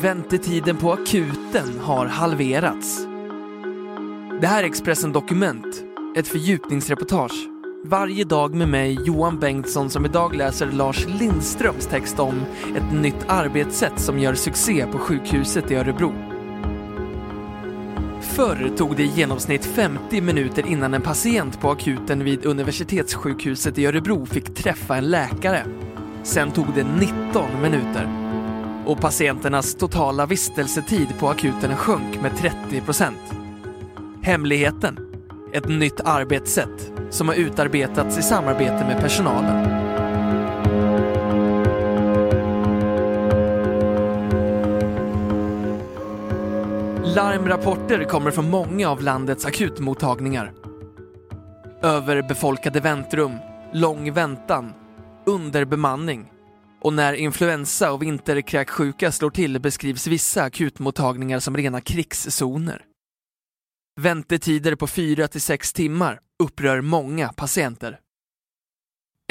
Väntetiden på akuten har halverats. Det här är Expressen Dokument, ett fördjupningsreportage. Varje dag med mig, Johan Bengtsson, som idag läser Lars Lindströms text om ett nytt arbetssätt som gör succé på sjukhuset i Örebro. Förr tog det i genomsnitt 50 minuter innan en patient på akuten vid universitetssjukhuset i Örebro fick träffa en läkare. Sen tog det 19 minuter. Och patienternas totala vistelsetid på akuten sjönk med 30 procent. Hemligheten? Ett nytt arbetssätt som har utarbetats i samarbete med personalen. Larmrapporter kommer från många av landets akutmottagningar. Överbefolkade väntrum, lång väntan, underbemanning och när influensa och vinterkräksjuka slår till beskrivs vissa akutmottagningar som rena krigszoner. Väntetider på 4 till 6 timmar upprör många patienter.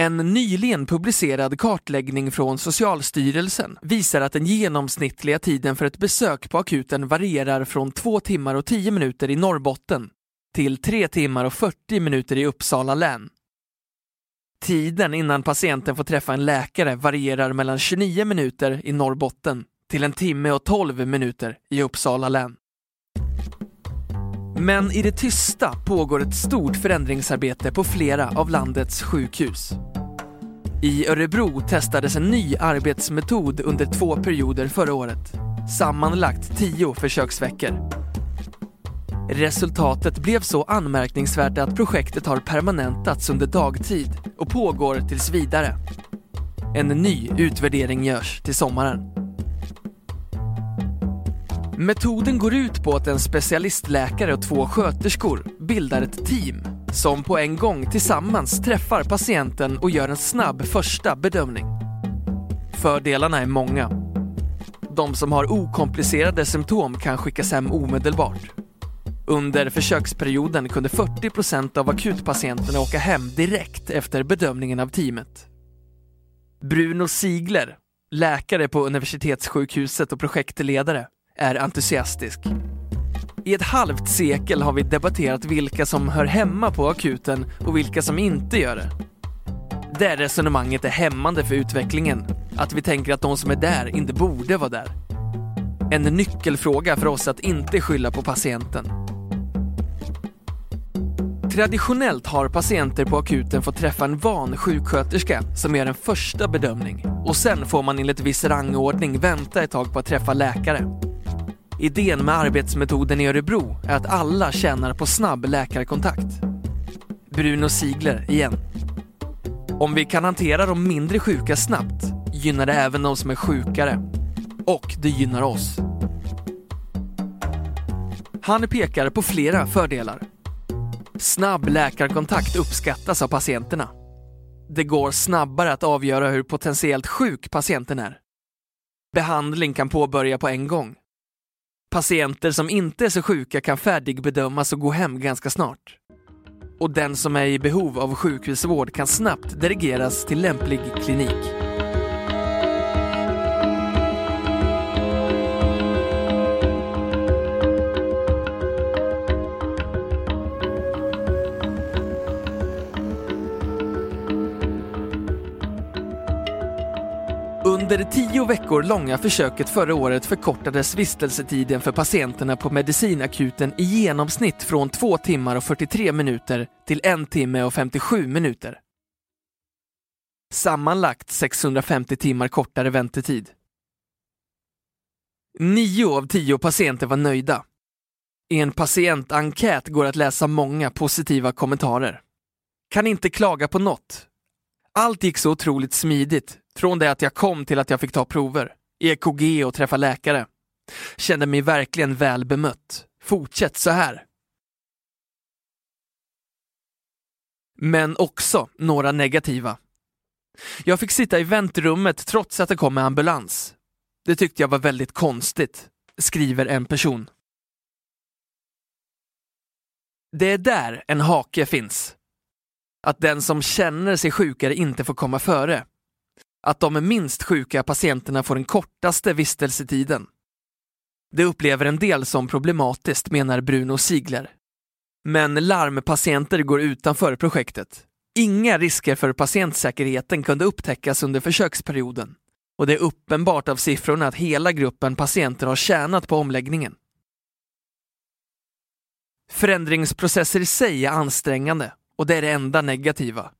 En nyligen publicerad kartläggning från Socialstyrelsen visar att den genomsnittliga tiden för ett besök på akuten varierar från 2 timmar och 10 minuter i Norrbotten till 3 timmar och 40 minuter i Uppsala län. Tiden innan patienten får träffa en läkare varierar mellan 29 minuter i Norrbotten till en timme och 12 minuter i Uppsala län. Men i det tysta pågår ett stort förändringsarbete på flera av landets sjukhus. I Örebro testades en ny arbetsmetod under två perioder förra året. Sammanlagt tio försöksveckor. Resultatet blev så anmärkningsvärt att projektet har permanentats under dagtid och pågår tills vidare. En ny utvärdering görs till sommaren. Metoden går ut på att en specialistläkare och två sköterskor bildar ett team som på en gång tillsammans träffar patienten och gör en snabb första bedömning. Fördelarna är många. De som har okomplicerade symptom kan skickas hem omedelbart. Under försöksperioden kunde 40 procent av akutpatienterna åka hem direkt efter bedömningen av teamet. Bruno Sigler, läkare på universitetssjukhuset och projektledare, är entusiastisk. I ett halvt sekel har vi debatterat vilka som hör hemma på akuten och vilka som inte gör det. Det resonemanget är hämmande för utvecklingen, att vi tänker att de som är där inte borde vara där. En nyckelfråga för oss att inte skylla på patienten. Traditionellt har patienter på akuten fått träffa en van sjuksköterska som gör en första bedömning och sen får man enligt viss rangordning vänta ett tag på att träffa läkare. Idén med arbetsmetoden i Örebro är att alla tjänar på snabb läkarkontakt. Bruno Sigler igen. Om vi kan hantera de mindre sjuka snabbt gynnar det även de som är sjukare. Och det gynnar oss. Han pekar på flera fördelar. Snabb läkarkontakt uppskattas av patienterna. Det går snabbare att avgöra hur potentiellt sjuk patienten är. Behandling kan påbörja på en gång. Patienter som inte är så sjuka kan färdigbedömas och gå hem ganska snart. Och den som är i behov av sjukhusvård kan snabbt delegeras till lämplig klinik. Under det tio veckor långa försöket förra året förkortades vistelsetiden för patienterna på medicinakuten i genomsnitt från 2 timmar och 43 minuter till 1 timme och 57 minuter. Sammanlagt 650 timmar kortare väntetid. Nio av tio patienter var nöjda. I en patientenkät går att läsa många positiva kommentarer. Kan inte klaga på något. Allt gick så otroligt smidigt, från det att jag kom till att jag fick ta prover. EKG och träffa läkare. Kände mig verkligen väl bemött. Fortsätt så här. Men också några negativa. Jag fick sitta i väntrummet trots att det kom en ambulans. Det tyckte jag var väldigt konstigt, skriver en person. Det är där en hake finns. Att den som känner sig sjukare inte får komma före. Att de minst sjuka patienterna får den kortaste vistelsetiden. Det upplever en del som problematiskt, menar Bruno Sigler. Men larmpatienter går utanför projektet. Inga risker för patientsäkerheten kunde upptäckas under försöksperioden och det är uppenbart av siffrorna att hela gruppen patienter har tjänat på omläggningen. Förändringsprocesser i sig är ansträngande och det är det enda negativa.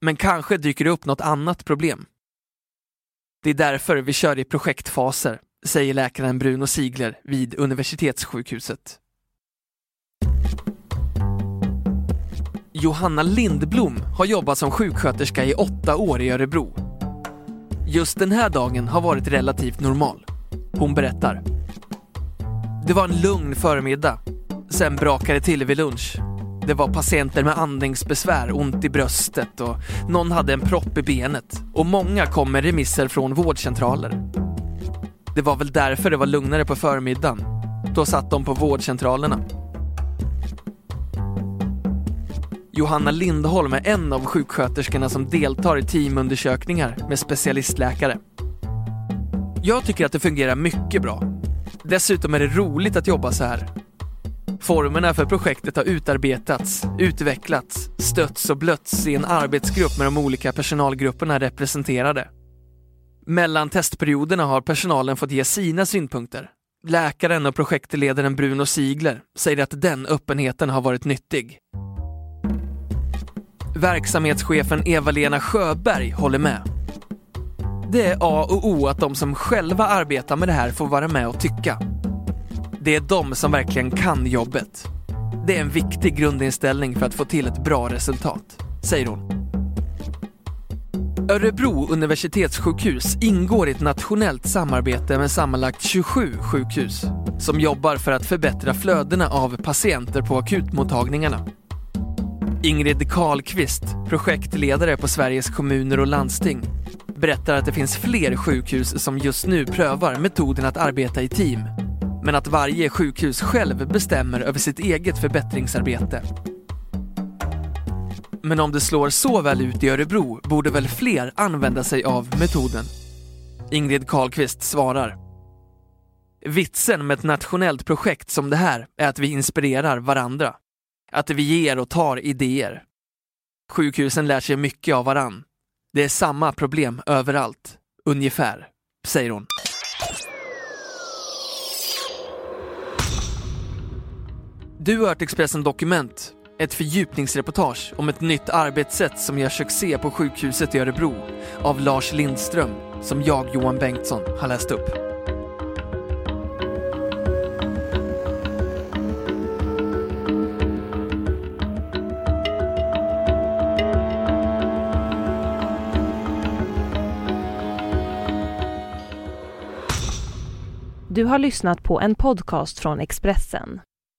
Men kanske dyker det upp något annat problem. Det är därför vi kör i projektfaser, säger läkaren Bruno Sigler vid universitetssjukhuset. Johanna Lindblom har jobbat som sjuksköterska i åtta år i Örebro. Just den här dagen har varit relativt normal. Hon berättar. Det var en lugn förmiddag. Sen brakade det till vid lunch. Det var patienter med andningsbesvär, ont i bröstet och någon hade en propp i benet. Och många kom med remisser från vårdcentraler. Det var väl därför det var lugnare på förmiddagen. Då satt de på vårdcentralerna. Johanna Lindholm är en av sjuksköterskorna som deltar i teamundersökningar med specialistläkare. Jag tycker att det fungerar mycket bra. Dessutom är det roligt att jobba så här. Formerna för projektet har utarbetats, utvecklats, stötts och blötts i en arbetsgrupp med de olika personalgrupperna representerade. Mellan testperioderna har personalen fått ge sina synpunkter. Läkaren och projektledaren Bruno Sigler säger att den öppenheten har varit nyttig. Verksamhetschefen Eva-Lena Sjöberg håller med. Det är A och O att de som själva arbetar med det här får vara med och tycka. Det är de som verkligen kan jobbet. Det är en viktig grundinställning för att få till ett bra resultat, säger hon. Örebro universitetssjukhus ingår i ett nationellt samarbete med sammanlagt 27 sjukhus som jobbar för att förbättra flödena av patienter på akutmottagningarna. Ingrid Karlqvist, projektledare på Sveriges kommuner och landsting, berättar att det finns fler sjukhus som just nu prövar metoden att arbeta i team, men att varje sjukhus själv bestämmer över sitt eget förbättringsarbete. Men om det slår så väl ut i Örebro borde väl fler använda sig av metoden? Ingrid Karlqvist svarar. Vitsen med ett nationellt projekt som det här är att vi inspirerar varandra. Att vi ger och tar idéer. Sjukhusen lär sig mycket av varann. Det är samma problem överallt, ungefär, säger hon. Du har hört Expressen Dokument, ett fördjupningsreportage om ett nytt arbetssätt som gör succé på sjukhuset i Örebro av Lars Lindström, som jag, Johan Bengtsson, har läst upp. Du har lyssnat på en podcast från Expressen.